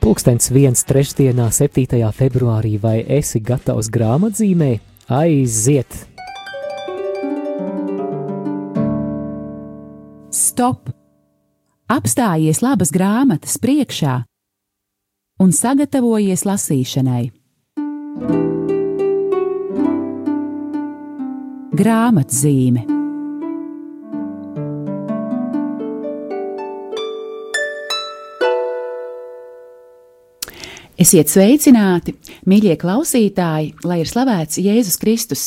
Pūkstens viens trešdienā, 7. februārī, vai esi gatavs grāmatzīmē? Aiziet! Stop! Apstājies labas grāmatas priekšā un sagatavojies lasīšanai. Grāmatzīme Esiet sveicināti, mīļie klausītāji, lai ir slavēts Jēzus Kristus.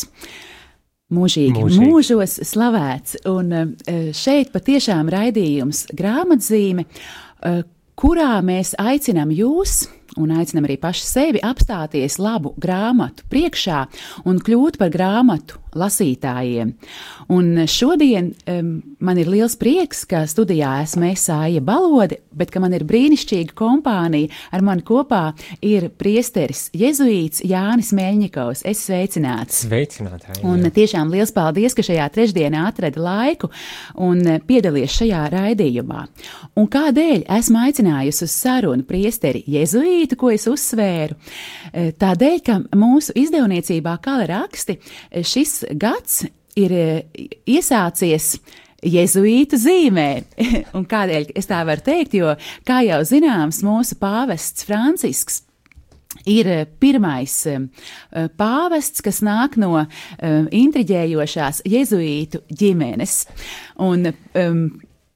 Mūžīgi, Mūžīgi. mūžos slavēts. Un eh, šeit patiešām raidījums grāmatzīme, eh, kurā mēs aicinām jūs un aicinām arī paši sevi apstāties labu grāmatu priekšā un kļūt par grāmatu lasītājiem. Un šodien um, man ir liels prieks, ka studijā esmu Esāja Balode, bet ka man ir brīnišķīga kompānija. Ar mani kopā ir priesteris Jēzuīts Jānis Meļņikovs. Es sveicināts! Sveicinātāji! Un tiešām liels paldies, ka šajā trešdienā atradi laiku un piedalies šajā raidījumā. Un kādēļ esmu aicinājusi uz sarunu priesteri Jēzuītu, ko es uzsvēru? Eh, Tādēļ, ka mūsu izdevniecībā Kala raksti eh, šis gads ir eh, iesācies. Jēzuītu zīmē. Un kādēļ es tā varu teikt? Jo, kā jau zināms, mūsu pāvests Francisks ir eh, pirmais eh, pāvests, kas nāk no um, intriģējošās jēzuītu ģimenes. Un, um,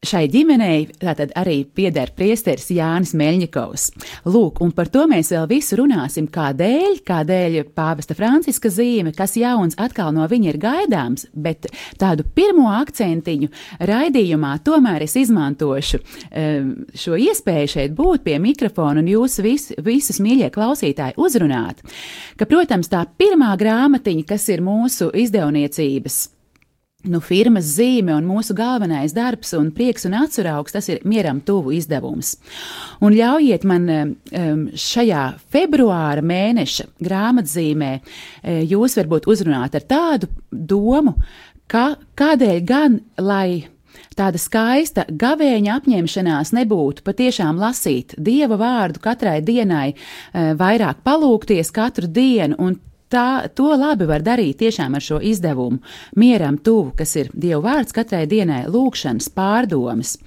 Šai ģimenei tātad arī pieder priesteris Jānis Meļņikovs. Lūk, un par to mēs vēl visu runāsim, kādēļ, kādēļ pāvesta Franciska zīme, kas jauns atkal no viņa ir gaidāms, bet tādu pirmo akcentiņu raidījumā tomēr es izmantošu um, šo iespēju šeit būt pie mikrofona un jūs vis, visus mīļie klausītāji uzrunāt, ka, protams, tā pirmā grāmatiņa, kas ir mūsu izdevniecības nu, firmas zīme un mūsu galvenais darbs un prieks un atceraugs, tas ir mieram tuvu izdevums. Un ļaujiet man um, šajā februāra mēneša grāmatzīmē uh, jūs varbūt uzrunāt ar tādu domu, ka kādēļ gan, lai tāda skaista gavēņa apņemšanās nebūtu patiešām lasīt dieva vārdu katrai dienai, uh, vairāk palūkties katru dienu un Tā, to labi var darīt tiešām ar šo izdevumu, mieram tuvu, kas ir Dieva vārds katrai dienai, lūkšanas, pārdomas.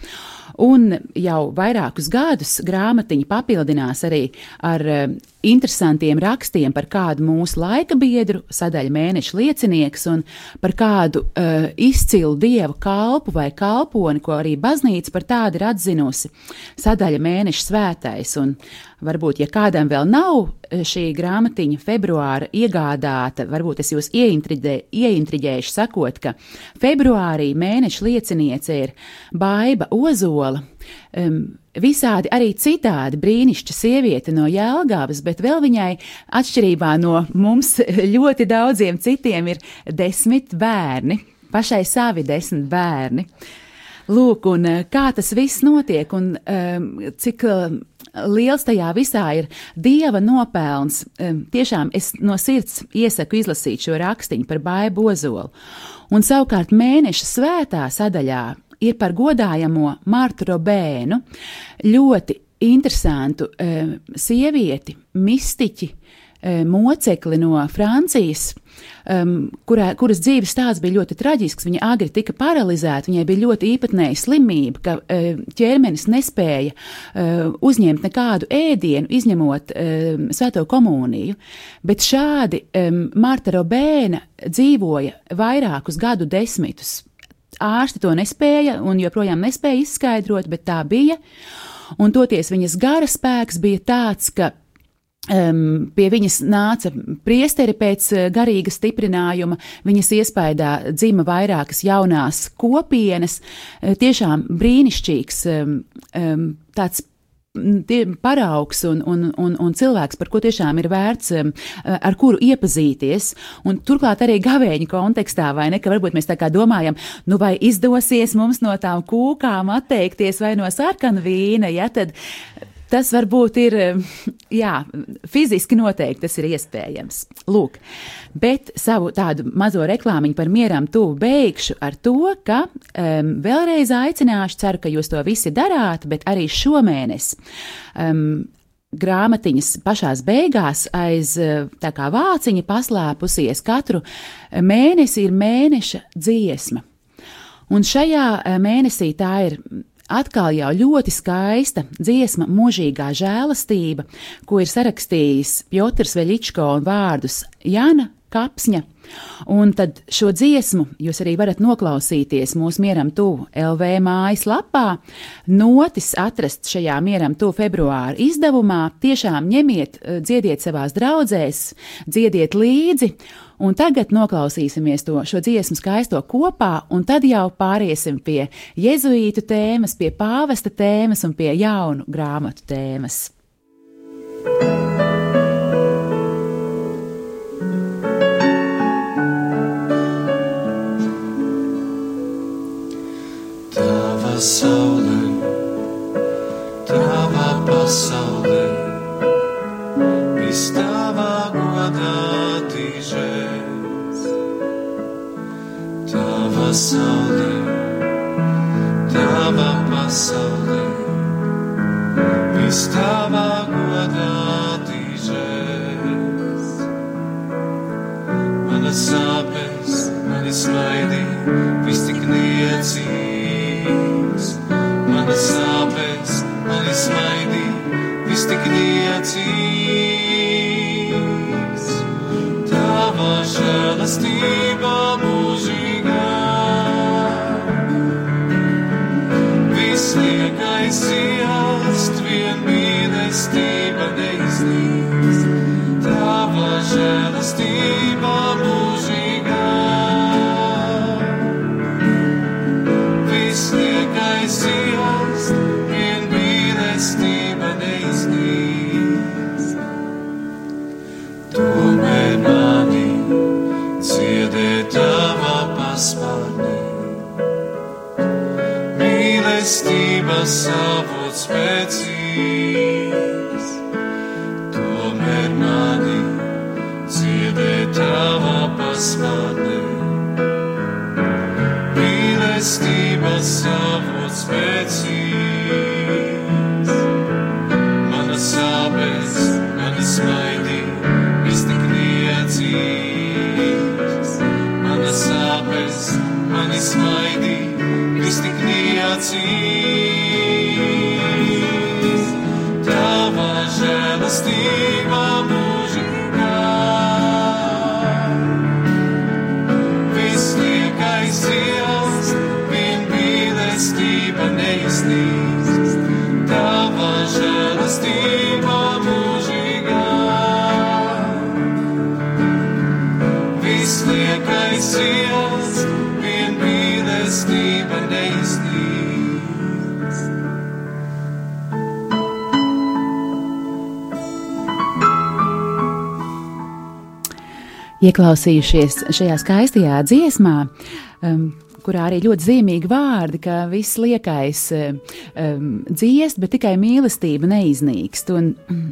Un jau vairākus gadus grāmatiņa papildinās arī ar uh, interesantiem rakstiem par kādu mūsu laika biedru, sadaļa mēneša liecinieks, un par kādu uh, izcilu dievu kalpu vai kalponi, ko arī baznīca par tādu ir atzinusi. Sadaļa mēneša svētais. Un varbūt, ja kādam vēl nav šī grāmatiņa februāra iegādāta, varbūt es jūs ieintriģē, ieintriģēšu sakot, ka februārī mēneša lieciniece ir Baiba Ozola. Um, visādi arī citādi brīnišķīga sieviete no Jēlgāvas, bet vēl viņai, atšķirībā no mums ļoti daudziem citiem, ir desmit bērni, pašai savi desmit bērni. Lūk, un eh, kā tas viss notiek, un um, cik uh, liels tajā visā ir dieva nopelns. Tiešām es no sirds iesaku izlasīt šo rakstīnu par Baibu Ozolu. Un savukārt mēneša svētā sadaļā ir par godājamo Martu Robēnu, ļoti interesantu sievieti, mistiķi, mocekli no Francijas, um, kurā, kuras dzīves stāsts bija ļoti traģisks. Viņa agri tika paralizēta, viņai bija ļoti īpatnēja slimība, ka uh, ķermenis nespēja uh, uzņemt nekādu ēdienu, izņemot um, svēto komuniju. Bet šādi um, Marta Robēna dzīvoja vairākus gadu desmitus ārsti to nespēja un joprojām nespēja izskaidrot, bet tā bija. Un toties viņas gara spēks bija tāds, ka Um, pie viņas nāca priesteri pēc uh, garīga stiprinājuma, viņas iespējā dzima vairākas jaunās kopienas. Uh, tiešām brīnišķīgs um, tāds paraugs un, un, un, un cilvēks, par ko tiešām ir vērts, ar kuru iepazīties. Un turklāt arī gavēņa kontekstā, vai ne, ka varbūt mēs tā kā domājam, nu vai izdosies mums no tām kūkām atteikties vai no sarkana vīna, ja tad Tas varbūt ir, jā, fiziski noteikti tas ir iespējams. Lūk, bet savu tādu mazo reklāmiņu par mieram tuvu beigšu ar to, ka um, vēlreiz aicināšu, ceru, ka jūs to visi darāt, bet arī šomēnes um, grāmatiņas pašās beigās aiz tā kā vāciņa paslēpusies katru mēnesi ir mēneša dziesma. Un šajā mēnesī tā ir atkal jau ļoti skaista dziesma Mūžīgā žēlastība, ko ir sarakstījis Piotrs Veļičko un vārdus Jana Kapsņa. Un tad šo dziesmu jūs arī varat noklausīties mūsu mieram tuvu LV mājaslapā. Notis atrast šajā mieram tuvu februāra izdevumā. Tiešām ņemiet, eh, dziediet savās draudzēs, dziediet līdzi. Un tagad noklausīsimies to šo dziesmu skaisto kopā, un tad jau pāriesim pie jēzuītu tēmas, pie pāvesta tēmas un pie jaunu grāmatu tēmas. thank you pasaulē, tavā pasaulē, viss tavā godā tīžēs. Tava saulē, tavā pasaulē, viss tavā godā tīžēs. Manas sāpes, mani smaidī, viss tik niecīgi manas sāpes, mani smaidī, viss tik niecīgs. Tava žēlastība mūžīgā, viss liekais iest, vien mīlestība mīlestības avots spēcīgs. Tomēr mani dziedē tava pasmādē. Mīlestības avots spēcīgs. Ieklausījušies šajā skaistajā dziesmā, um, kurā arī ļoti zīmīgi vārdi, ka viss liekais um, dziest, bet tikai mīlestība neiznīkst. Un, um,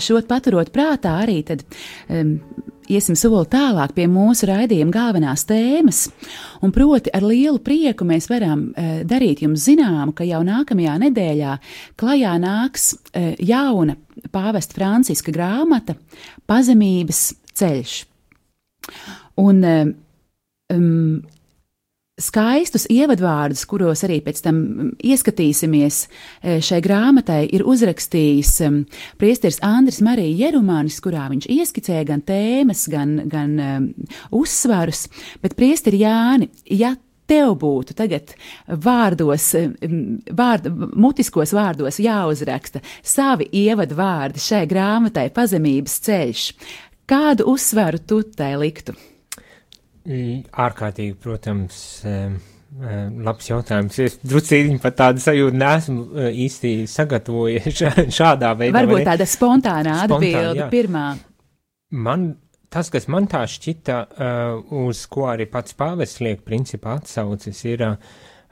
šo paturot prātā, arī tad, um, iesim soli tālāk pie mūsu raidījuma galvenās tēmas. Un proti, ar lielu prieku mēs varam uh, darīt jums zināmu, ka jau nākamajā nedēļā klajā nāks uh, jauna pāvesta Franciska grāmata Pazemības ceļš. Un um, skaistus ievadvārdus, kuros arī pēc tam ieskatīsimies šai grāmatai, ir uzrakstījis priesteris Andris Marija Jerumānis, kurā viņš ieskicēja gan tēmas, gan, gan um, uzsvarus, bet priesteri Jāni, ja tev būtu tagad vārdos, vārd, mutiskos vārdos jāuzraksta savi ievadvārdi šai grāmatai Pazemības ceļš, Kādu uzsvaru tu tai liktu? Ārkārtīgi, protams, labs jautājums. Es drusīņi pat tādu sajūtu nesmu īsti sagatavojies šādā veidā. Varbūt tāda spontāna atbilde pirmā. Man tas, kas man tā šķita, uz ko arī pats pāvests liek principā atsaucis, ir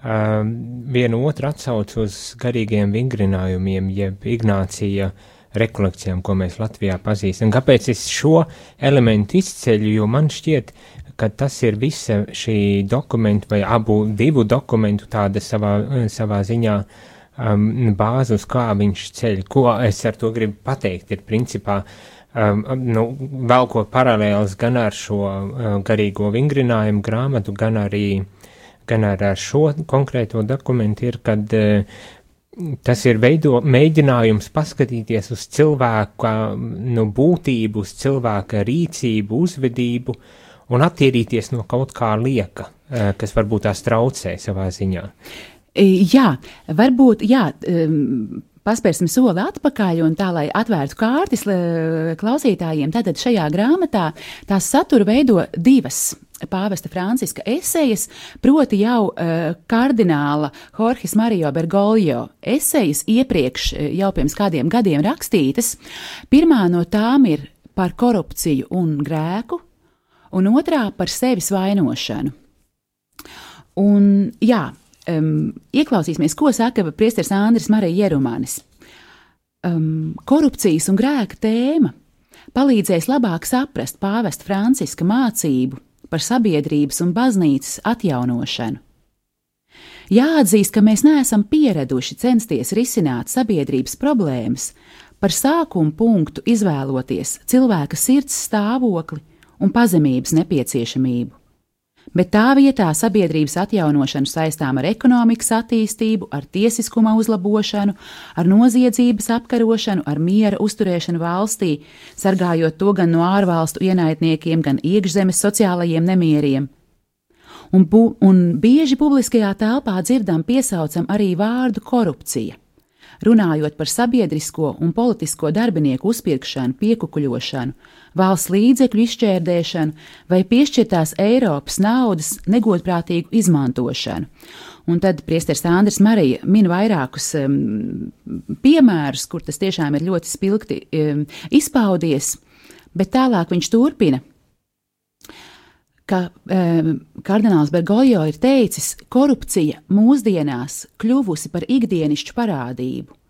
viena otra atsauc uz garīgiem vingrinājumiem, jeb Ignācija uh, rekolekcijām, ko mēs Latvijā pazīstam. Kāpēc es šo elementu izceļu? Jo man šķiet, ka tas ir visa šī dokumenta vai abu divu dokumentu tāda savā, savā ziņā um, bāzi, uz kā viņš ceļ. Ko es ar to gribu pateikt, ir principā um, nu, velkot paralēlis gan ar šo uh, garīgo vingrinājumu grāmatu, gan arī, gan ar šo konkrēto dokumentu, ir, kad uh, tas ir veido, mēģinājums paskatīties uz cilvēka nu, būtību, uz cilvēka rīcību, uzvedību un attīrīties no kaut kā lieka, uh, kas varbūt tās traucē savā ziņā. Jā, varbūt, jā, paspērsim soli atpakaļ un tā, lai atvērtu kārtis klausītājiem. Tātad šajā grāmatā tās satura veido divas pāvesta Franciska esejas, proti jau uh, kardināla Jorges Mario Bergoglio esejas iepriekš jau pirms kādiem gadiem rakstītas. Pirmā no tām ir par korupciju un grēku, un otrā par sevis vainošanu. Un, jā, um, ieklausīsimies, ko saka Priesteris Andris Marija Jerumanis. Um, korupcijas un grēka tēma palīdzēs labāk saprast pāvesta Franciska mācību par sabiedrības un baznīcas atjaunošanu. Jāatzīst, ka mēs neesam pieraduši censties risināt sabiedrības problēmas, par sākumu punktu izvēloties cilvēka sirds stāvokli un pazemības nepieciešamību bet tā vietā sabiedrības atjaunošanu saistām ar ekonomikas attīstību, ar tiesiskuma uzlabošanu, ar noziedzības apkarošanu, ar miera uzturēšanu valstī, sargājot to gan no ārvalstu ienaidniekiem, gan iekšzemes sociālajiem nemieriem. Un, bu, un bieži publiskajā telpā dzirdam piesaucam arī vārdu korupcija runājot par sabiedrisko un politisko darbinieku uzpirkšanu, piekukuļošanu, valsts līdzekļu izšķērdēšanu vai piešķirtās Eiropas naudas negodprātīgu izmantošanu. Un tad priesteris Andris Marija min vairākus um, piemērus, kur tas tiešām ir ļoti spilgti um, izpaudies, bet tālāk viņš turpina ka um, kardināls Bergojo ir teicis, korupcija mūsdienās kļuvusi par ikdienišķu parādību.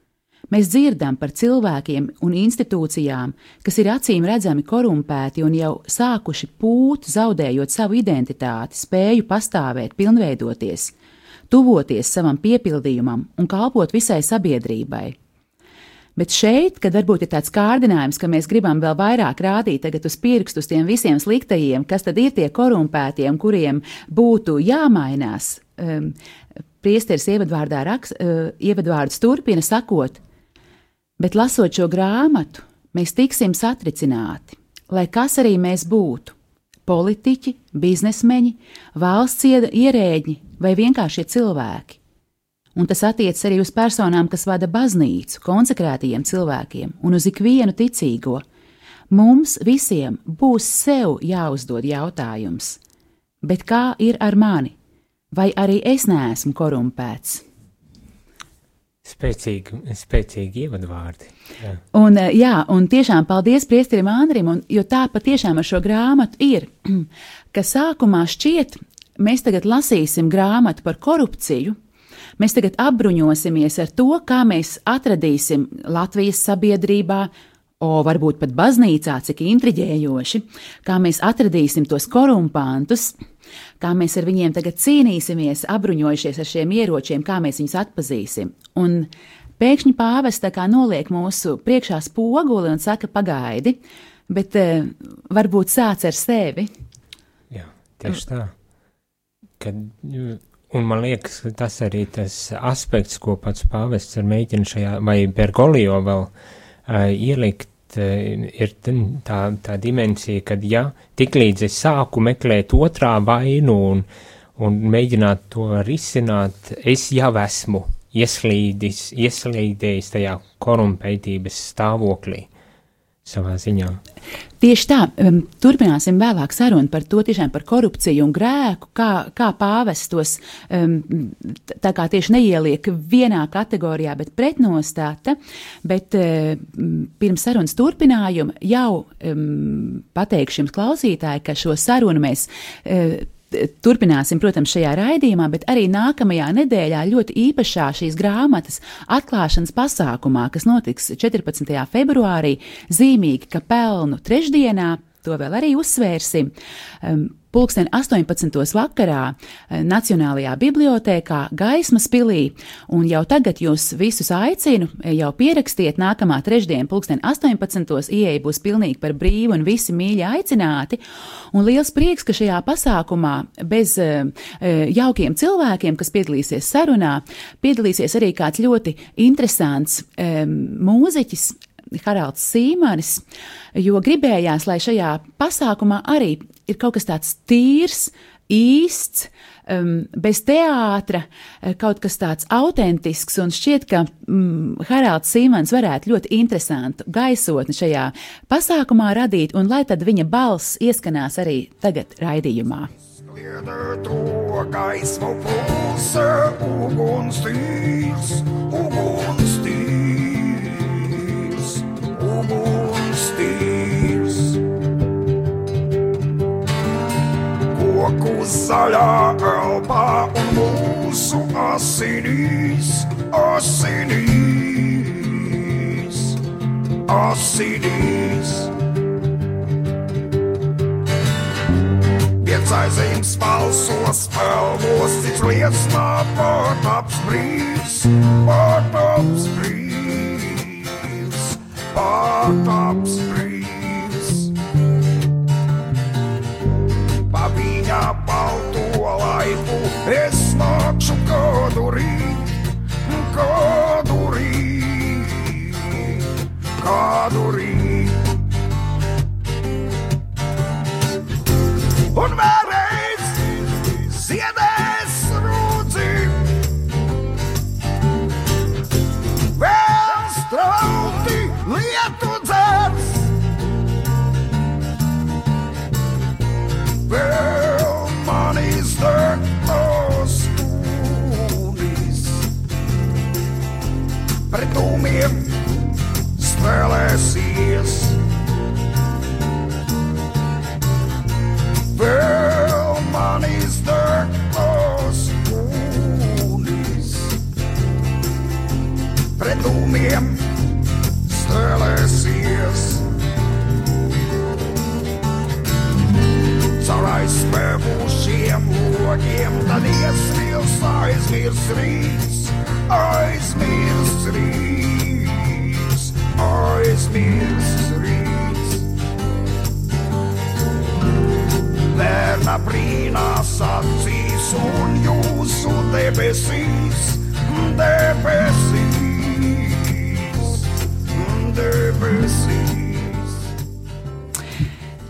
Mēs dzirdam par cilvēkiem un institūcijām, kas ir acīm redzami korumpēti un jau sākuši pūt, zaudējot savu identitāti, spēju pastāvēt, pilnveidoties, tuvoties savam piepildījumam un kalpot visai sabiedrībai. Bet šeit, kad varbūt ir tāds kārdinājums, ka mēs gribam vēl vairāk rādīt uz pirkstu uz tiem visiem sliktajiem, kas tad ir tie korumpētie, kuriem būtu jāmainās, um, priesteris ievadvārdā raks, uh, ievadvārdus turpina sakot, bet lasot šo grāmatu, mēs tiksim satricināti, lai kas arī mēs būtu - politiķi, biznesmeņi, valsts ierēģi vai vienkāršie cilvēki un tas attiecas arī uz personām, kas vada baznīcu, konsekrētajiem cilvēkiem un uz ikvienu ticīgo. Mums visiem būs sev jāuzdod jautājums, bet kā ir ar mani? Vai arī es neesmu korumpēts? Spēcīgi, spēcīgi ievadvārdi. Jā. Un, eh, jā, un tiešām paldies priesterim Andrim, un, jo tā patiešām ar šo grāmatu ir, ka sākumā šķiet, mēs tagad lasīsim grāmatu par korupciju, Mēs tagad apbruņosimies ar to, kā mēs atradīsim Latvijas sabiedrībā, o varbūt pat baznīcā, cik intriģējoši, kā mēs atradīsim tos korumpantus, kā mēs ar viņiem tagad cīnīsimies, apbruņojušies ar šiem ieročiem, kā mēs viņus atpazīsim. Un pēkšņi pāvests noliek mūsu priekšā spoguli un saka, pagaidi, bet uh, varbūt sāc ar sevi. Jā, tieši tā. Kad Un man liekas, ka tas arī tas aspekts, ko pats pāvests ir mēģinājis šajā, vai Bergolio vēl uh, ielikt, ir tā, tā dimensija, kad, ja tiklīdz es sāku meklēt otrā vainu un, un mēģināt to risināt, es jau esmu ieslīdis, ieslīdējis tajā korumpētības stāvoklī savā ziņā. Tieši tā, turpināsim vēlāk sarunu par to, tiešām par korupciju un grēku, kā, kā pāvestos tā kā tieši neieliek vienā kategorijā, bet pretnostāta, bet um, pirms sarunas turpinājuma jau pateikšu jums klausītāji, ka šo sarunu mēs uh, turpināsim, protams, šajā raidījumā, bet arī nākamajā nedēļā ļoti īpašā šīs grāmatas atklāšanas pasākumā, kas notiks 14. februārī, zīmīgi, ka pelnu trešdienā to vēl arī uzsvērsim. Pulksten 18. vakarā eh, Nacionālajā bibliotēkā Gaismas pilī, un jau tagad jūs visus aicinu, eh, jau pierakstiet nākamā trešdiena, pulksten 18. ieeja būs pilnīgi par brīvu un visi mīļi aicināti, un liels prieks, ka šajā pasākumā bez uh, jaukiem cilvēkiem, kas piedalīsies sarunā, piedalīsies arī kāds ļoti interesants mūziķis, Haralds Sīmanis, jo gribējās, lai šajā pasākumā arī ir kaut kas tāds tīrs, īsts, um, bez teātra, uh, kaut kas tāds autentisks, un šķiet, ka um, Haralds Sīmans varētu ļoti interesantu gaisotni šajā pasākumā radīt, un lai tad viņa balss ieskanās arī tagad raidījumā. Kliedē to gaismu pulse, uguns tīrs, uguns uguns tīrs. koku zaļā elpā un mūsu asinīs, asinīs, asinīs. Piecaizīmes balsos pelvos, cits liecnā pārtaps brīvs, pārtaps brīvs, pārtaps brīvs. viņa balto laipu. Es nākšu kādu rīt, kādu rīt, kādu rīt. Un vēlreiz streets, eyes mysteries, eyes mysteries. Verna brinas att si son ljus och det precis, det precis, det precis.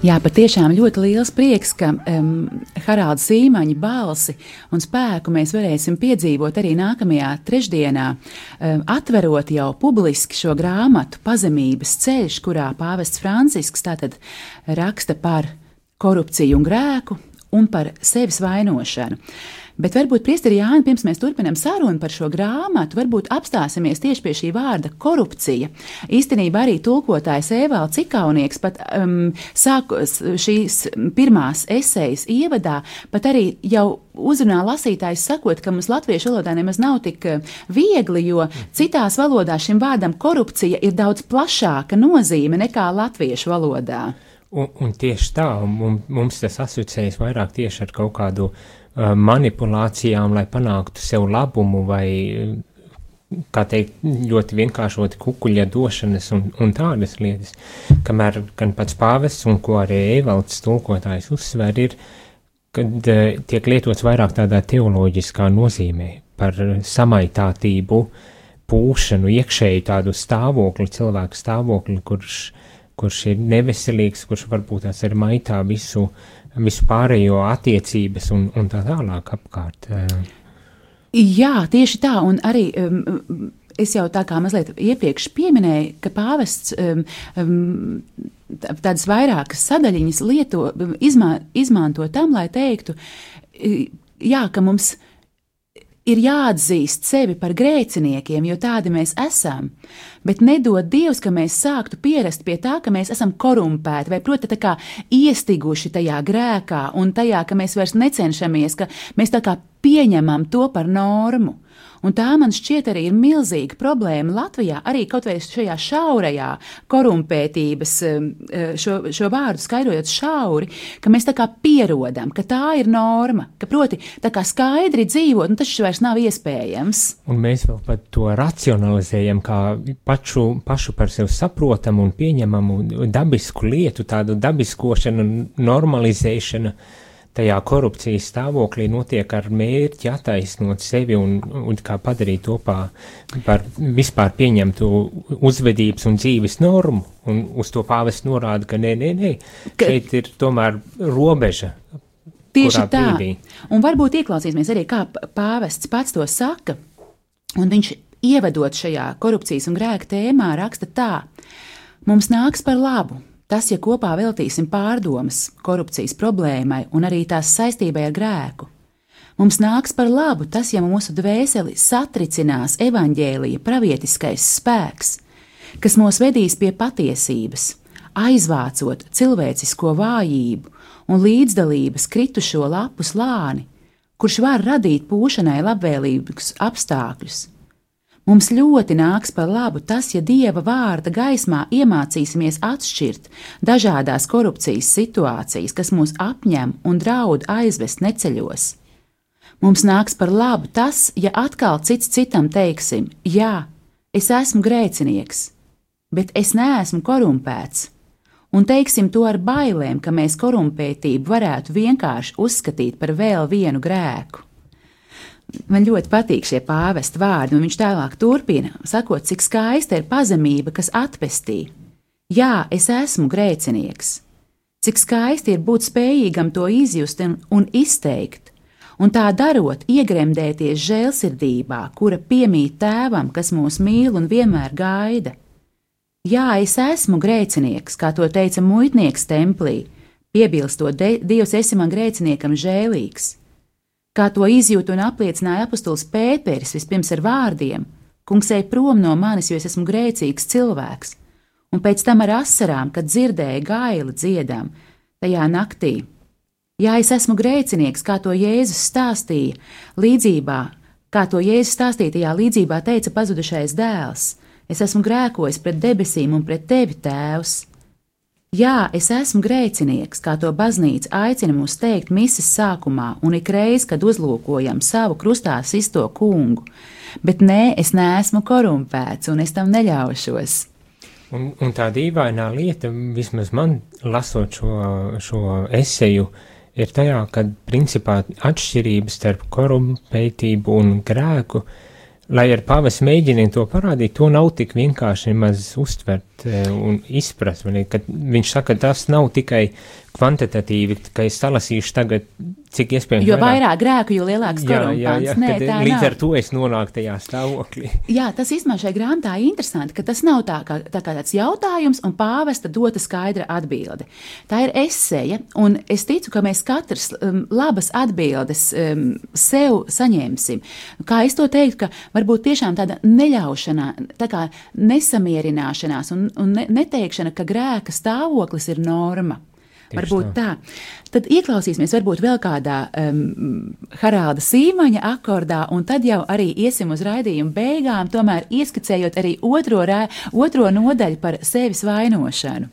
Jā, patiešām ļoti liels prieks, ka um, Haralda Sīmaņa balsi un spēku mēs varēsim piedzīvot arī nākamajā trešdienā, um, atverot jau publiski šo grāmatu Pazemības ceļš, kurā pāvests Francisks tātad raksta par korupciju un grēku un par sevis vainošanu. Bet varbūt, Priesteri Jāni, pirms mēs turpinām sarunu par šo grāmatu, varbūt apstāsimies tieši pie šī vārda korupcija. Īstenībā arī tulkotājs Evalds Cikaunieks pat um, sāk šīs pirmās esejas ievadā, pat arī jau uzrunā lasītājs sakot, ka mums latviešu valodā nemaz nav tik uh, viegli, jo citās valodās šim vārdam korupcija ir daudz plašāka nozīme nekā latviešu valodā. Un, un tieši tā, mums, mums tas asociējas vairāk tieši ar kaut kādu Uh, manipulācijām, lai panāktu sev labumu vai, kā teikt, ļoti vienkāršoti kukuļa došanas un, un tādas lietas, kamēr gan pats pāvests un ko arī Evalds tulkotājs uzsver ir, kad uh, tiek lietots vairāk tādā teoloģiskā nozīmē par samaitātību, pūšanu, iekšēju tādu stāvokli, cilvēku stāvokli, kurš, kurš ir neveselīgs, kurš varbūt tās ir maitā visu uh, visu pārējo attiecības un, un tā tālāk apkārt. Jā, tieši tā, un arī um, es jau tā kā mazliet iepriekš pieminēju, ka pāvests um, um, tādas vairākas sadaļiņas lieto, izmā, izmanto tam, lai teiktu, jā, ka mums ir ir jāatzīst sevi par grēciniekiem, jo tādi mēs esam. Bet nedod Dievs, ka mēs sāktu pierast pie tā, ka mēs esam korumpēti, vai proti, tā kā iestiguši tajā grēkā un tajā, ka mēs vairs necenšamies, ka mēs tā kā pieņemam to par normu. Un tā man šķiet arī ir milzīga problēma Latvijā, arī kaut vai šajā šaurajā korumpētības, um, uh, šo, šo vārdu skaidrojot šauri, ka mēs tā kā pierodam, ka tā ir norma, ka proti tā kā skaidri dzīvot, un tas vairs nav iespējams. Un mēs vēl pat to racionalizējam kā pašu, pašu par sevi saprotamu un pieņemamu dabisku lietu, tādu dabiskošanu, normalizēšanu tajā korupcijas stāvoklī notiek ar mērķi attaisnot sevi un, un kā padarīt to pā, par vispār pieņemtu uzvedības un dzīves normu. Un uz to pāvests norāda, ka nē, nē, nē, ka... šeit ir tomēr robeža. Tieši tā. Brīdī. Un varbūt ieklausīsimies arī, kā pāvests pats to saka. Un viņš ievedot šajā korupcijas un grēka tēmā raksta tā: Mums nāks par labu, Tas, ja kopā veltīsim pārdomas korupcijas problēmai un arī tās saistībai ar grēku, mums nāks par labu tas, ja mūsu dvēseli satricinās evaņģēlīja pravietiskais spēks, kas mūs vedīs pie patiesības, aizvācot cilvēcisko vājību un līdzdalības kritušo lapu slāni, kurš var radīt pūšanai labvēlīgus apstākļus Mums ļoti nāks par labu tas, ja dieva vārda gaismā iemācīsimies atšķirt dažādās korupcijas situācijas, kas mūs apņem un draud aizvest neceļos. Mums nāks par labu tas, ja atkal cits citam teiksim: Jā, es esmu grēcinieks, bet es neesmu korumpēts. Un teiksim to ar bailēm, ka mēs korumpētību varētu vienkārši uzskatīt par vēl vienu grēku. Man ļoti patīk šie pāvesta vārdi, un viņš tālāk turpina, sakot, cik skaista ir pazemība, kas atpestī. Jā, es esmu grēcinieks. Cik skaisti ir būt spējīgam to izjust un, un izteikt, un tā darot, iegremdēties žēlsirdībā, kura piemīt tēvam, kas mūs mīl un vienmēr gaida. Jā, es esmu grēcinieks, kā to teica muitnieks templī, piebilstot, Dievs, esi man grēciniekam žēlīgs kā to izjūta un apliecināja apustulis Pēteris vispirms ar vārdiem: Kungs ej prom no manis, jo es esmu grēcīgs cilvēks, un pēc tam ar asarām, kad dzirdēja gaili dziedām tajā naktī. Jā, es esmu grēcinieks, kā to Jēzus stāstīja, līdzībā, kā to Jēzus stāstīja, tajā līdzībā teica pazudušais dēls. Es esmu grēkojis pret debesīm un pret tevi, Tēvs. Jā, es esmu grēcinieks, kā to baznīca aicina mūs teikt mises sākumā un ikreiz, kad uzlūkojam savu krustā sisto kungu. Bet nē, es neesmu korumpēts un es tam neļaušos. Un, un tā dīvainā lieta, vismaz man lasot šo, šo eseju, ir tajā, ka principā atšķirības starp korumpētību un grēku uh, lai ar pavas mēģiniem to parādīt, to nav tik vienkārši maz uztvert e, un izprast. Kad viņš saka, tas nav tikai kvantitatīvi, ka es salasīšu tagad cik iespējams. Jo vairāk, vairāk grēku, jo lielāks jā, Nē, tā līdz nav. ar to es nonāku tajā stāvoklī. Jā, tas īstenībā šai grāmatā ir interesanti, ka tas nav tā kā, tā kā tāds jautājums un pāvesta dota skaidra atbilde. Tā ir eseja, un es ticu, ka mēs katrs um, labas atbildes um, sev saņemsim. Kā es to teiktu, ka varbūt tiešām tāda neļaušanā, tā kā nesamierināšanās un, un ne, neteikšana, ka grēka stāvoklis ir norma. Tieši varbūt tā. tā. Tad ieklausīsimies varbūt vēl kādā um, Haralda Sīmaņa akordā, un tad jau arī iesim uz raidījumu beigām, tomēr ieskicējot arī otro, rē, otro nodaļu par sevis vainošanu.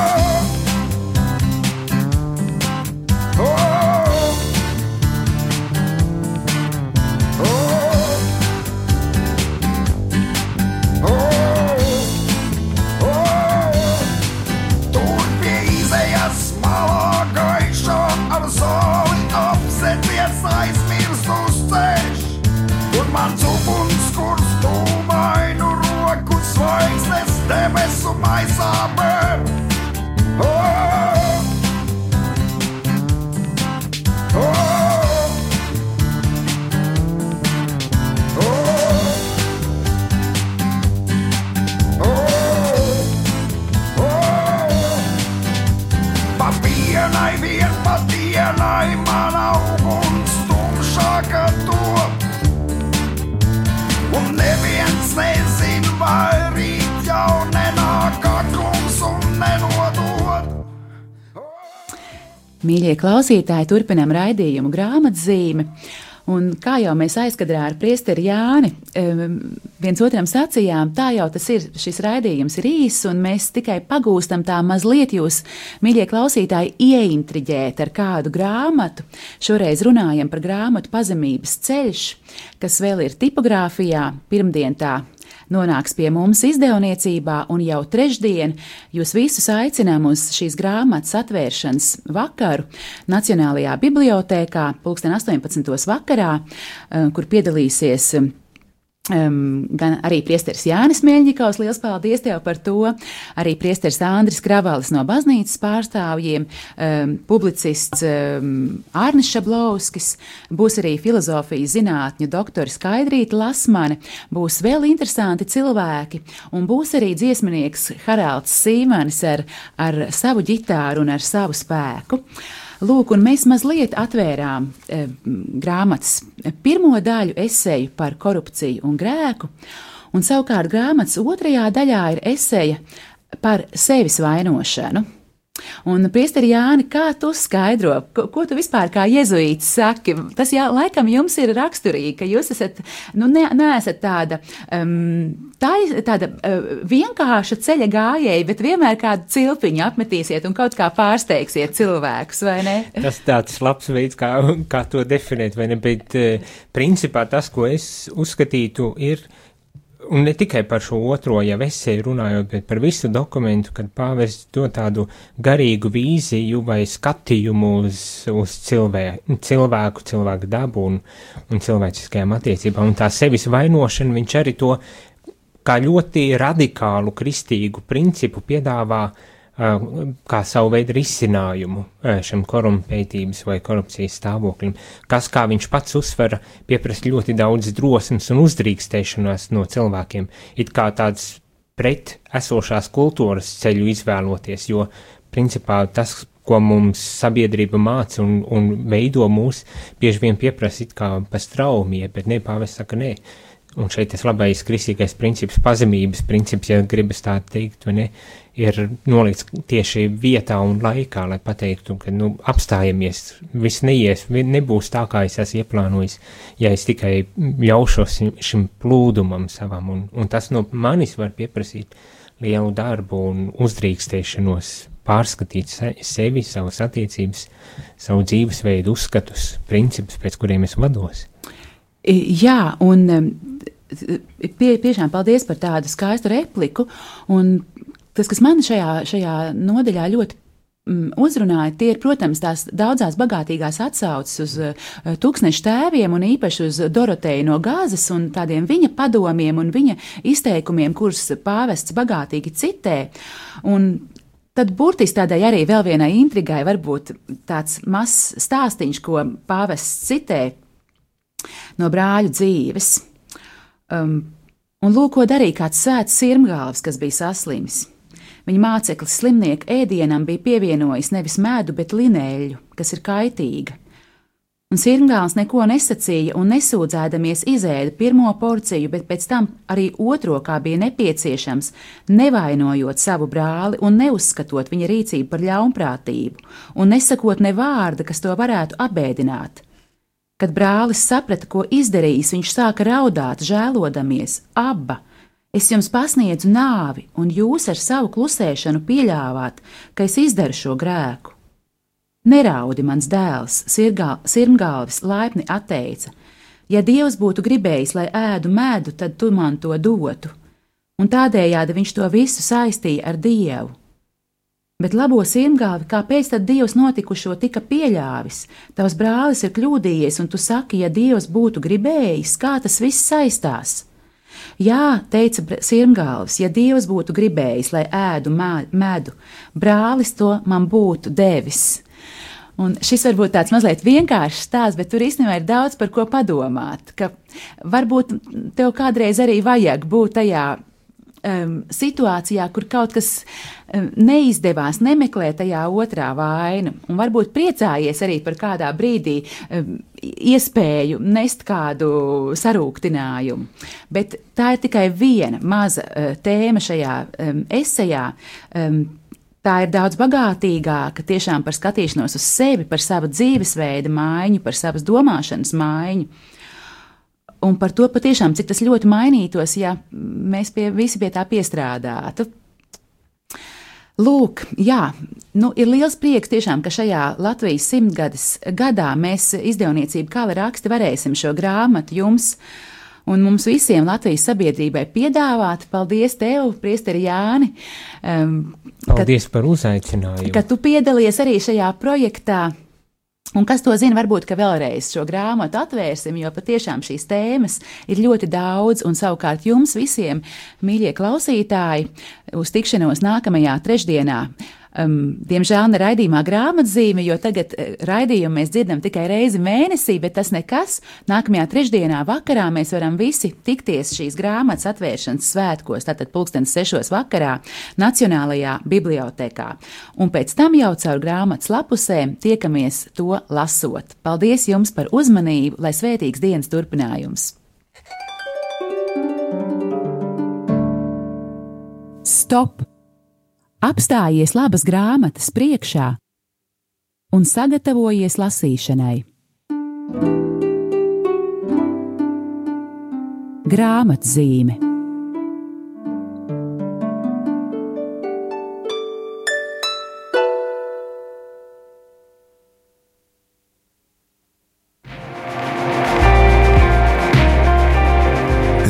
Mīļie klausītāji, turpinām raidījumu grāmatzīmi. Un kā jau mēs aizkadrā ar priesteri Jāni, viens otram sacījām, tā jau tas ir, šis raidījums ir īss, un mēs tikai pagūstam tā mazliet jūs, mīļie klausītāji, ieintriģēt ar kādu grāmatu. Šoreiz runājam par grāmatu pazemības ceļš, kas vēl ir tipogrāfijā, pirmdien tā nonāks pie mums izdevniecībā, un jau trešdien jūs visus aicinām uz šīs grāmatas atvēršanas vakaru Nacionālajā bibliotēkā, pulksten 18. vakarā, eh, kur piedalīsies Um, gan arī priesteris Jānis Mēļņikovs, liels paldies tev par to, arī priesteris Andris Kravalis no baznīcas pārstāvjiem, um, publicists um, Ārnis Šablovskis, būs arī filozofijas zinātņu doktori Skaidrīta Lasmane, būs vēl interesanti cilvēki, un būs arī dziesminieks Haralds Sīmanis ar, ar savu ģitāru un ar savu spēku. Lūk, un mēs mazliet atvērām e, grāmatas pirmo daļu esēju par korupciju un grēku, un savukārt grāmatas otrajā daļā ir esēja par sevis vainošanu. Un, Priesteri Jāni, kā tu skaidro, ko, ko tu vispār kā jezuīts saki? Tas jā, laikam jums ir raksturīgi, ka jūs esat, nu, ne, neesat tāda, um, tā, tāda uh, vienkārša ceļa gājēja, bet vienmēr kādu cilpiņu apmetīsiet un kaut kā pārsteigsiet cilvēkus, vai ne? Tas tāds labs veids, kā, kā to definēt, vai ne, bet uh, principā tas, ko es uzskatītu, ir un ne tikai par šo otro jau esēju runājot, bet par visu dokumentu, kad pāvests dod tādu garīgu vīziju vai skatījumu uz, uz cilvē, cilvēku, cilvēku dabu un, un cilvēciskajām attiecībām. Un tā sevis vainošana viņš arī to kā ļoti radikālu kristīgu principu piedāvā uh, kā savu veidu risinājumu šim korumpētības vai korupcijas stāvoklim, kas, kā viņš pats uzsver, pieprasa ļoti daudz drosmes un uzdrīkstēšanās no cilvēkiem, it kā tāds pret esošās kultūras ceļu izvēloties, jo principā tas, ko mums sabiedrība māca un, un veido mūs, bieži vien pieprasa it kā pa straumie, bet nepāvis saka nē. Un šeit tas labais kristīgais princips, pazemības princips, ja gribas tā teikt, vai ne, ir nolikts tieši vietā un laikā, lai pateiktu, ka nu, apstājamies, viss neies, nebūs tā, kā es esmu ieplānojis, ja es tikai ļaušos šim plūdumam savam, un, un tas no manis var pieprasīt lielu darbu un uzdrīkstēšanos, pārskatīt sevi, savas attiecības, savu dzīvesveidu, uzskatus, principus, pēc kuriem es vados. Jā, un pie, tiešām paldies par tādu skaistu repliku. Un tas, kas man šajā, šajā nodaļā ļoti mm, uzrunāja, tie ir, protams, tās daudzās bagātīgās atsauces uz uh, tūkstnešu tēviem un īpaši uz Doroteju no Gāzes un tādiem viņa padomiem un viņa izteikumiem, kurus pāvests bagātīgi citē. Un Tad burtiski tādai arī vēl vienai intrigai var būt tāds mazs stāstīns, ko pāvests citē no brāļu dzīves. Um, Un lūk, ko darīja kāds svēts sirmgāls, kas bija saslims. Viņa māceklis slimnieka ēdienam bija pievienojis nevis medu, bet linēļu, kas ir kaitīga. Un sirmgāls neko nesacīja un nesūdzēdamies izēda pirmo porciju, bet pēc tam arī otro, kā bija nepieciešams, nevainojot savu brāli un neuzskatot viņa rīcību par ļaunprātību, un nesakot ne vārda, kas to varētu apbēdināt. Kad brālis saprata, ko izdarījis, viņš sāka raudāt, žēlodamies, aba. Es jums pasniedzu nāvi, un jūs ar savu klusēšanu pieļāvāt, ka es izdaru šo grēku. Neraudi, mans dēls, sirmgalvis laipni atteica. Ja Dievs būtu gribējis, lai ēdu medu, tad tu man to dotu. Un tādējādi viņš to visu saistīja ar Dievu. Bet labo sirmgāvi, kāpēc tad Dievs notikušo tika pieļāvis? Tavs brālis ir kļūdījies, un tu saki, ja Dievs būtu gribējis, kā tas viss saistās? Jā, teica sirmgālis, ja Dievs būtu gribējis, lai ēdu medu, brālis to man būtu devis. Un šis varbūt tāds mazliet vienkāršs stāsts, bet tur īstenībā ir daudz par ko padomāt. Varbūt tev kādreiz arī vajag būt tajā um, situācijā, kur kaut kas um, neizdevās, nemeklē tajā otrā vainu, un varbūt priecājies arī par kādā brīdī um, iespēju nest kādu sarūktinājumu. Bet tā ir tikai viena maza uh, tēma šajā um, esejā. Um, Tā ir daudz bagātīgāka tiešām par skatīšanos uz sevi, par savu dzīvesveidu maiņu, par savas domāšanas maiņu. Un par to patiešām, cik tas ļoti mainītos, ja mēs pie, visi pie tā piestrādātu. Lūk, jā, nu, ir liels prieks tiešām, ka šajā Latvijas simtgades gadā mēs izdevniecību kā raksti varēsim šo grāmatu jums un mums visiem Latvijas sabiedrībai piedāvāt. Paldies tev, Priesteri Jāni! Um, Paldies ka, par uzaicinājumu! Ka tu piedalies arī šajā projektā. Un kas to zina, varbūt, vēlreiz šo grāmatu atvērsim, jo patiešām šīs tēmas ir ļoti daudz, un savukārt jums visiem, mīļie klausītāji, uz tikšanos nākamajā trešdienā um, diemžēl ne raidījumā grāmatzīme, jo tagad uh, raidījumu mēs dzirdam tikai reizi mēnesī, bet tas nekas. Nākamajā trešdienā vakarā mēs varam visi tikties šīs grāmatas atvēršanas svētkos, tātad pulkstenes sešos vakarā Nacionālajā bibliotekā. Un pēc tam jau caur grāmatas lapusēm tiekamies to lasot. Paldies jums par uzmanību, lai svētīgs dienas turpinājums! Stop! Apstājies labas grāmatas priekšā un sagatavojies lasīšanai. Grāmatzīme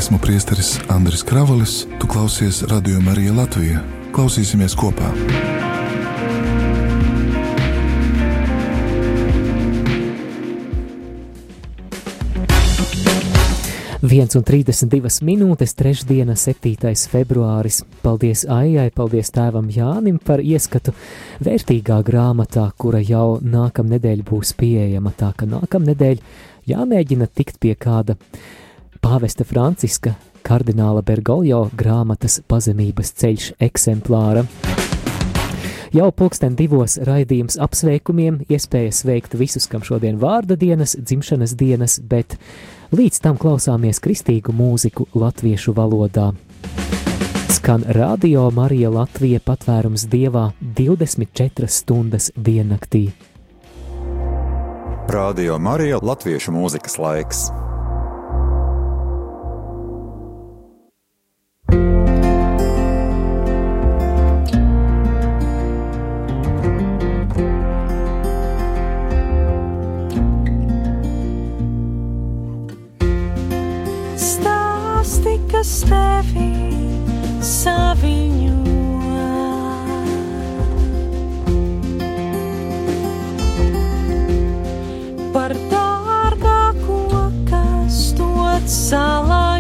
Esmu priesteris Andris Kravalis, tu klausies Radio Marija Latvijā. Klausīsimies kopā! Viens un 32 minūtes, trešdiena, 7. februāris. Paldies Aijai, paldies tēvam Jānim par ieskatu vērtīgā grāmatā, kura jau nākamnedēļ būs pieejama. Tā ka nākamnedēļ jāmēģina tikt pie kāda pāvesta Franciska kardināla Bergoglio grāmatas pazemības ceļš eksemplāra. Jau pulksten divos raidījums apsveikumiem, iespēja sveikt visus, kam šodien vārda dienas, dzimšanas dienas, bet līdz tam klausāmies kristīgu mūziku latviešu valodā. Skan radio Marija Latvija patvērums dievā 24 stundas diennaktī. Radio Marija Latviešu mūzikas laiks. es tevi saviņo. Par dārgāko, kas to salā.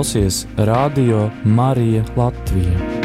Klausies Radio Marija Latvija.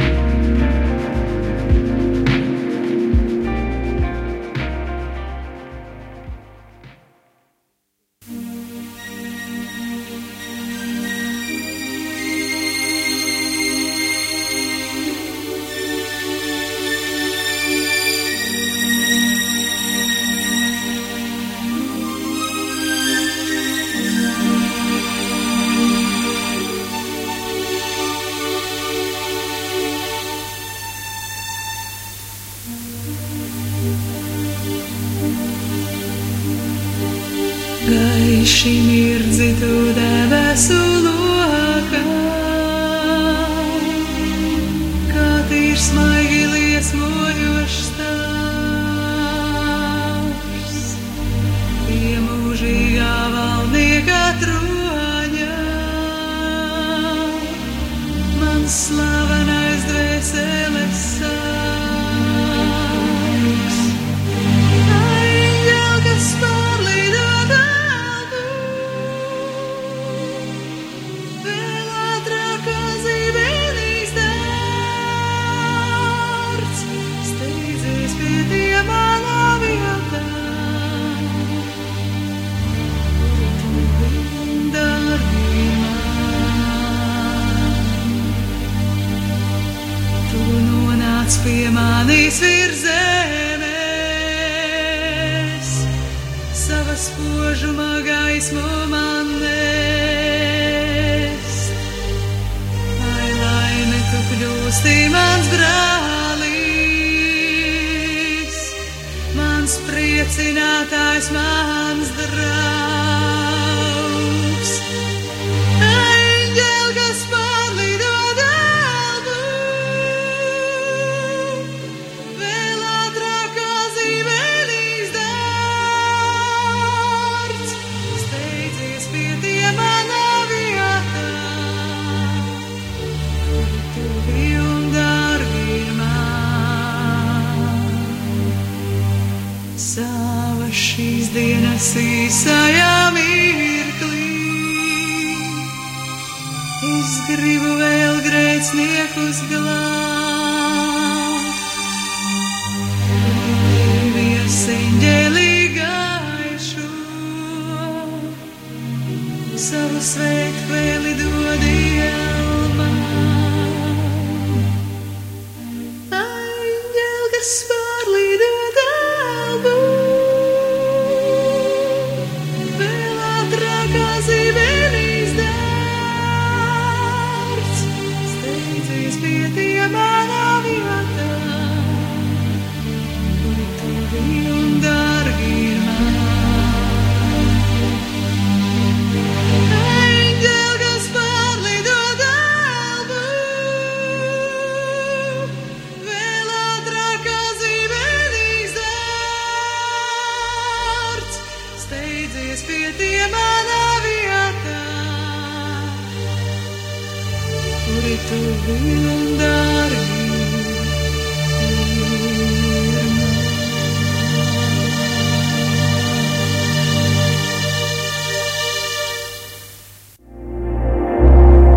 see.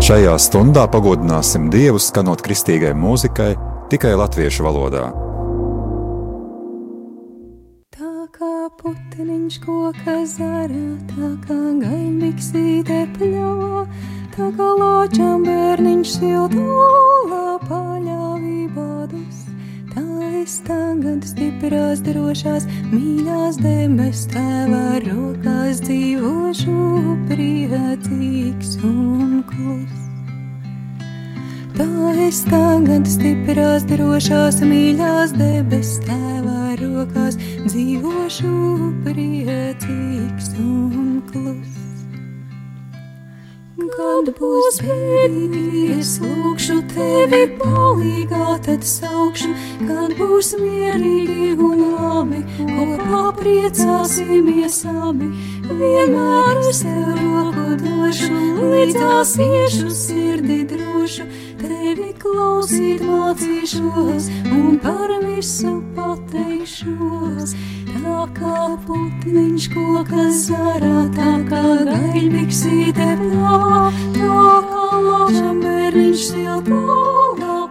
Šajā stundā pagodināsim Dievu skanot kristīgai mūzikai tikai latviešu valodā. Tā kā putniņš koka zarā, tā kā gaļmiksīte pļāvā, tā kā ločam bērniņš siltulā stiprās, drošās, mīļās debes tēvā rokās dzīvošu priecīgs un klus. Tā es tagad stiprās, drošās, mīļās debes tēvā rokās dzīvošu priecīgs un klus. Kad būs bēdīgs, lūkšu tevi palīgā, tad saukšu, kad būs mierīgi un labi, kopā priecāsimies abi. Vienmēr es tev roku došu, līdzās iešu sirdi drošu tevi klausīt mācīšos un par visu pateikšos. Tā kā putniņš koka zarā, tā kā gaļbiksīte plā, tā kā lažam bērniņš siltā,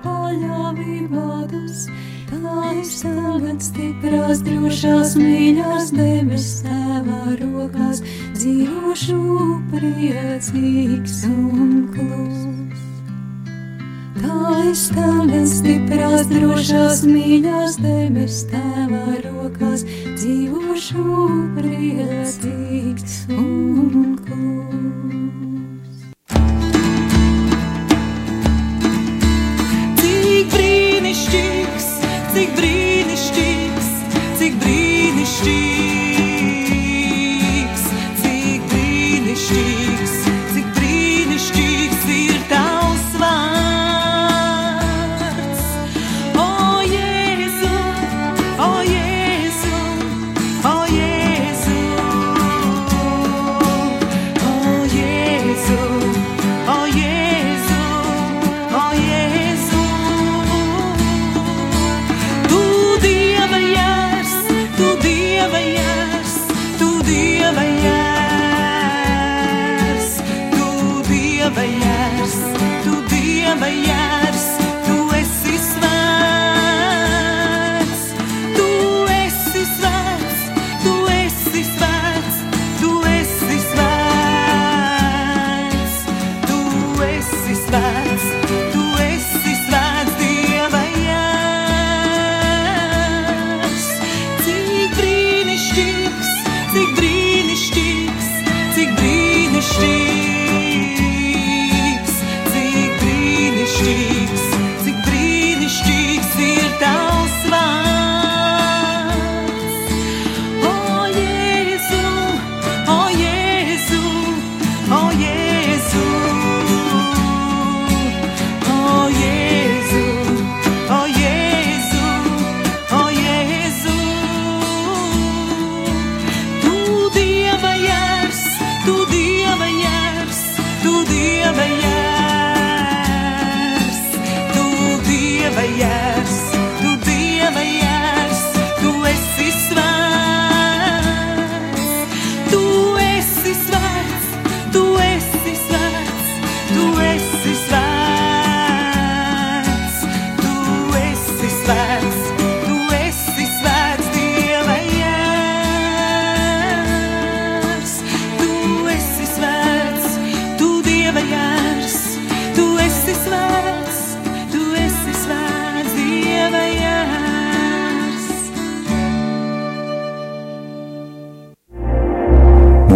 paļāvībā tas. Tā es tagad stiprās, drošās mīļās debes tēvā rokās, dzīvošu priecīgs un kluss. Tā izskanēs stiprās, drošās mīļās debes tēvā rokās, dzīvošu priecīgs un klūs. Cik brīnišķīgs, cik brīnišķīgs, cik brīnišķīgs.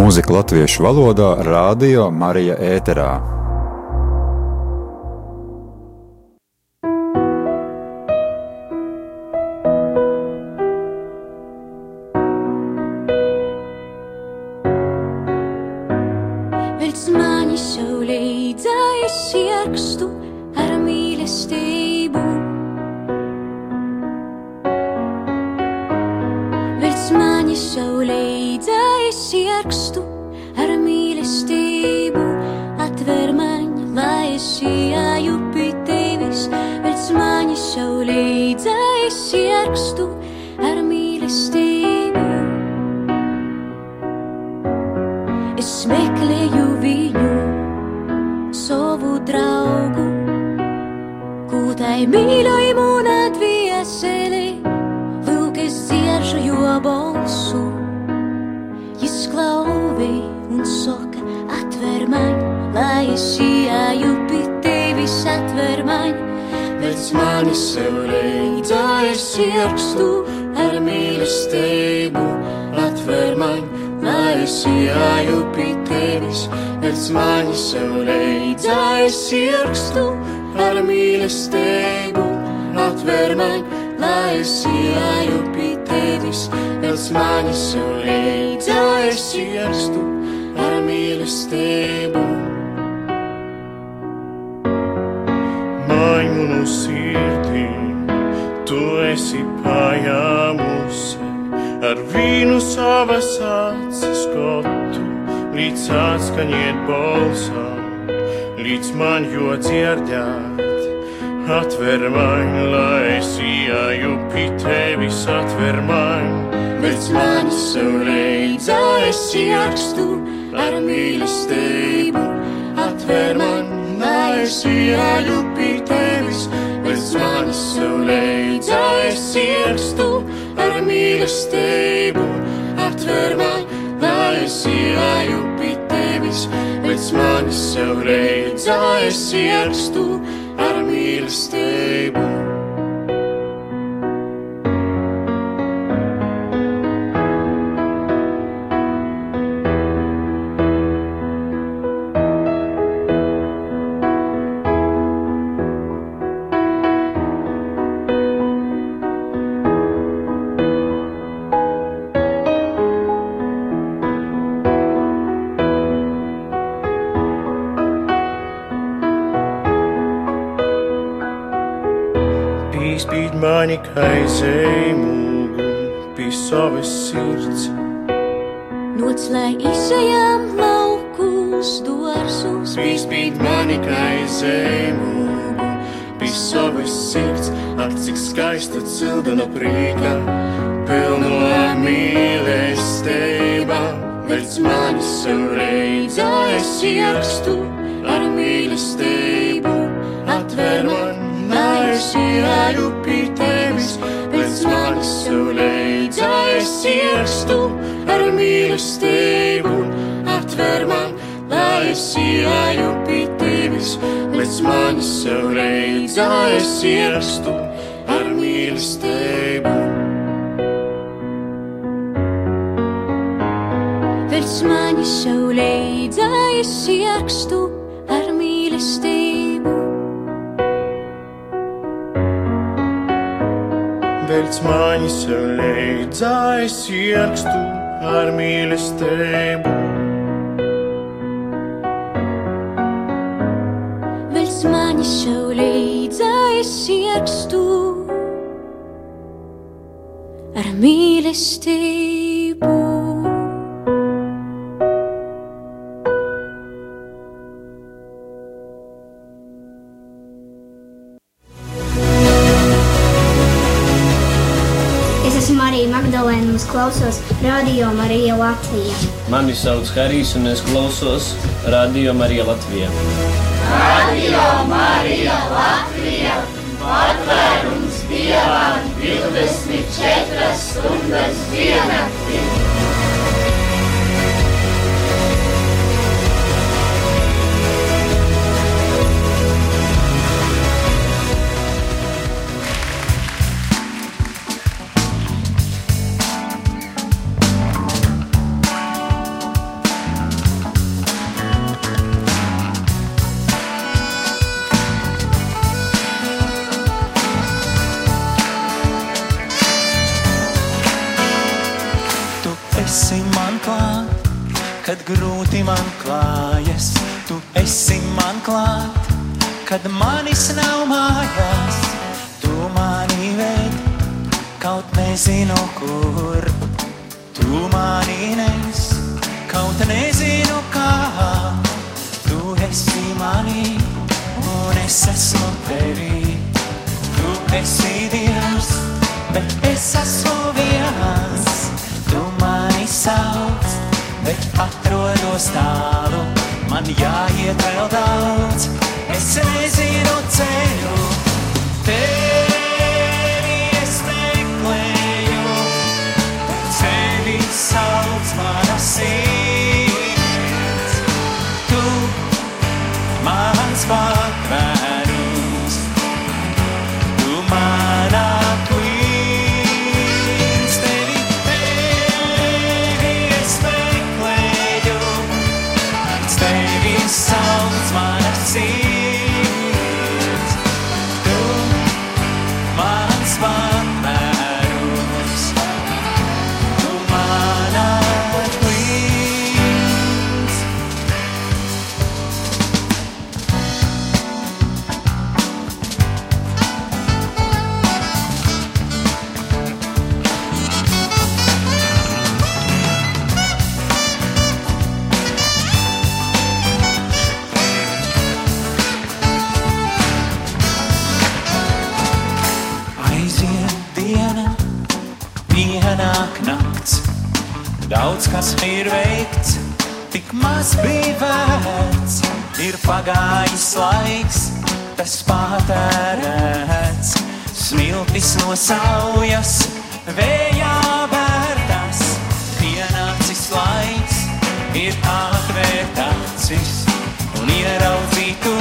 mūzika latviešu valodā Rādio Marija Ēterā. acis skatu, līdz atskaņiet balsām, līdz man jo dzirdēt. Atver man, lai es ienāku pie tevis, atver man, līdz man saulēdzā es iekstu ar mīlestību. Atver man, lai es ienāku pie tevis, līdz man saulēdzā es iekstu ar mīlestību pēc manis sev reidzā es ierakstu ar mīlestību. Kaizēji mūgu, pie savas sirds. Noc, lai izejām laukus, dārzus, Pīspīd mani kaizēji mūgu, pie savas sirds. Ak, cik skaista cildena prīka, pilno mīlestība. Pēc manis es ierakstu ar mīlestību, pēc manis sev reidzā es ierakstu ar mīlestību. Pēc manis sev leidzā es ierakstu ar mīlestību. Velc mani sev leidzā, es ierakstu ar mīlestību. Es ierakstu ar mīlestību. Es esmu Marija Magdalēna un es klausos Radio Marija Latvijā. Mani sauc Harijs un es klausos Radio Marija Latvijā. Radio Marija Latvija patvērums Dievam 24 stundas diennaktī. Kad grūti man klājas. Tu esi man klāt, kad manis nav mājās. Tu mani ved, kaut nezinu kur. Tu mani nes, kaut nezinu kā. Tu esi mani, un es esmu tevi. Tu esi Dievs, bet es esmu viens. Bet atrodos tālu. Man jāiet vēl daudz, es nezinu ceļu. Tevi es meklēju, tevi sauc mana sirds. Ir pagājis laiks, tas patērēts, smiltis no saujas, vējā vērtas. Pienācis laiks, ir atvērt acis un ieraudzīt to,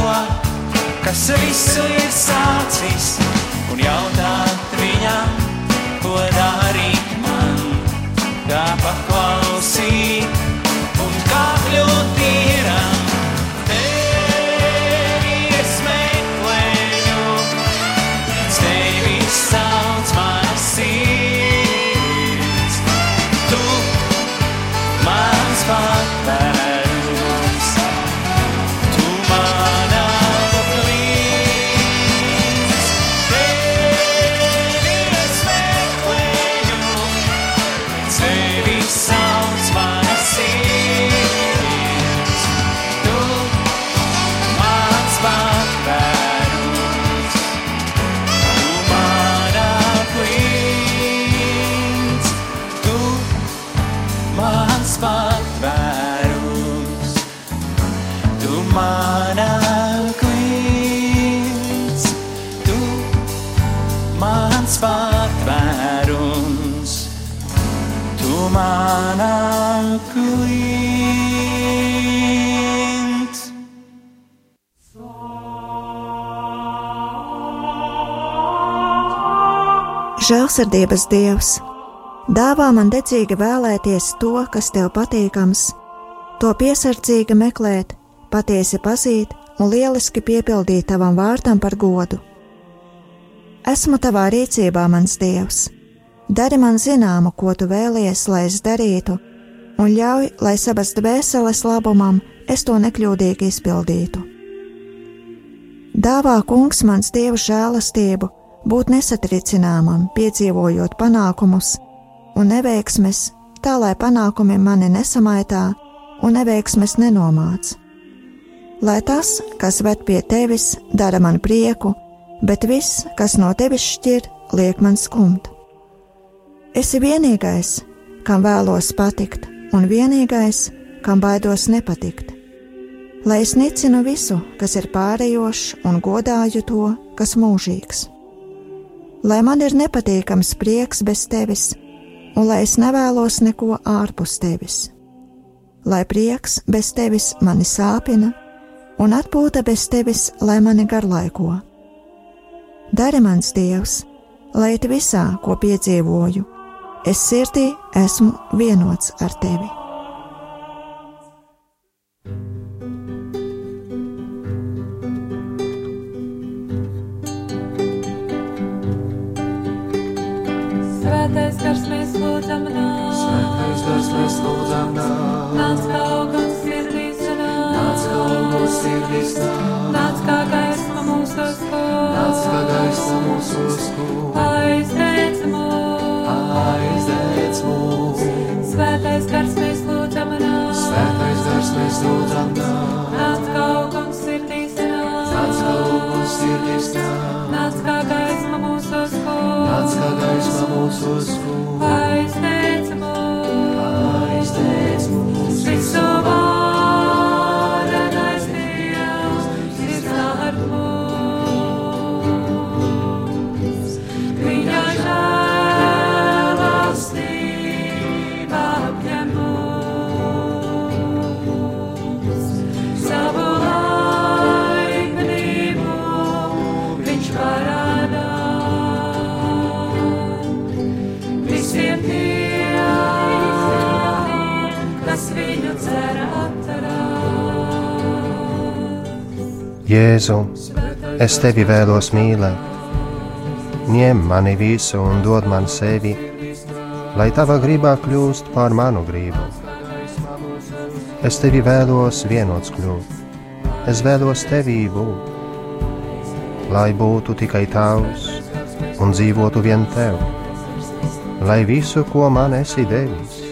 kas visu ir sācis. Un jautāt viņam, ko darīt man, kā paklausīt. Žēlsirdības Dievs, dāvā man dedzīgi vēlēties to, kas tev patīkams, to piesardzīgi meklēt, patiesi pazīt un lieliski piepildīt tavam vārtam par godu. Esmu tavā rīcībā, mans Dievs, dari man zināmu, ko tu vēlies, lai es darītu, un ļauj, lai savas dvēseles labumam es to nekļūdīgi izpildītu. Dāvā kungs mans dievu žēlastību, būt nesatricināmam, piedzīvojot panākumus un neveiksmes, tā lai panākumi mani nesamaitā un neveiksmes nenomāc. Lai tas, kas ved pie tevis, dara man prieku, bet viss, kas no tevis šķir, liek man skumt. Esi vienīgais, kam vēlos patikt, un vienīgais, kam baidos nepatikt. Lai es nicinu visu, kas ir pārējošs, un godāju to, kas mūžīgs lai man ir nepatīkams prieks bez tevis, un lai es nevēlos neko ārpus tevis. Lai prieks bez tevis mani sāpina, un atpūta bez tevis, lai mani garlaiko. Dari mans dievs, lai it visā, ko piedzīvoju, es sirdī esmu vienots ar tevi. Svētais gars mēs lūdzam nāk. Svētais gars mēs lūdzam nāk. Nāc kā augums sirdīs nāk. Nāc kā augums sirdīs nāk. Nāc kā gaisma mūsos kūr. Nāc kā gaisma mūsos kūr. Aizdēc mūs. Aizdēc mūs. Svētais gars mēs lūdzam nāk. Svētais gars mēs lūdzam nāk. Nāc kā augums sirdīs nāk. Nāc kā augums sirdīs nāk. Nāc kā gaisma mūsos kūr. Nāc kā gaisma mūsos kūr. Aizdēc mūs. Aizdēc mūs. Visu varenais Jēzu, es tevi vēlos mīlēt. Ņem mani visu un dod man sevi, lai tava gribā kļūst par manu gribu. Es tevi vēlos vienots kļūt, es vēlos tevī būt, lai būtu tikai tavs un dzīvotu vien tev, lai visu, ko man esi devis,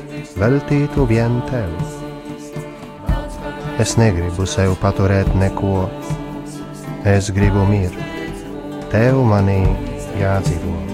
veltītu vien tev. Es negribu sev paturēt neko, es gribu mirt, tev manī jādzīvo.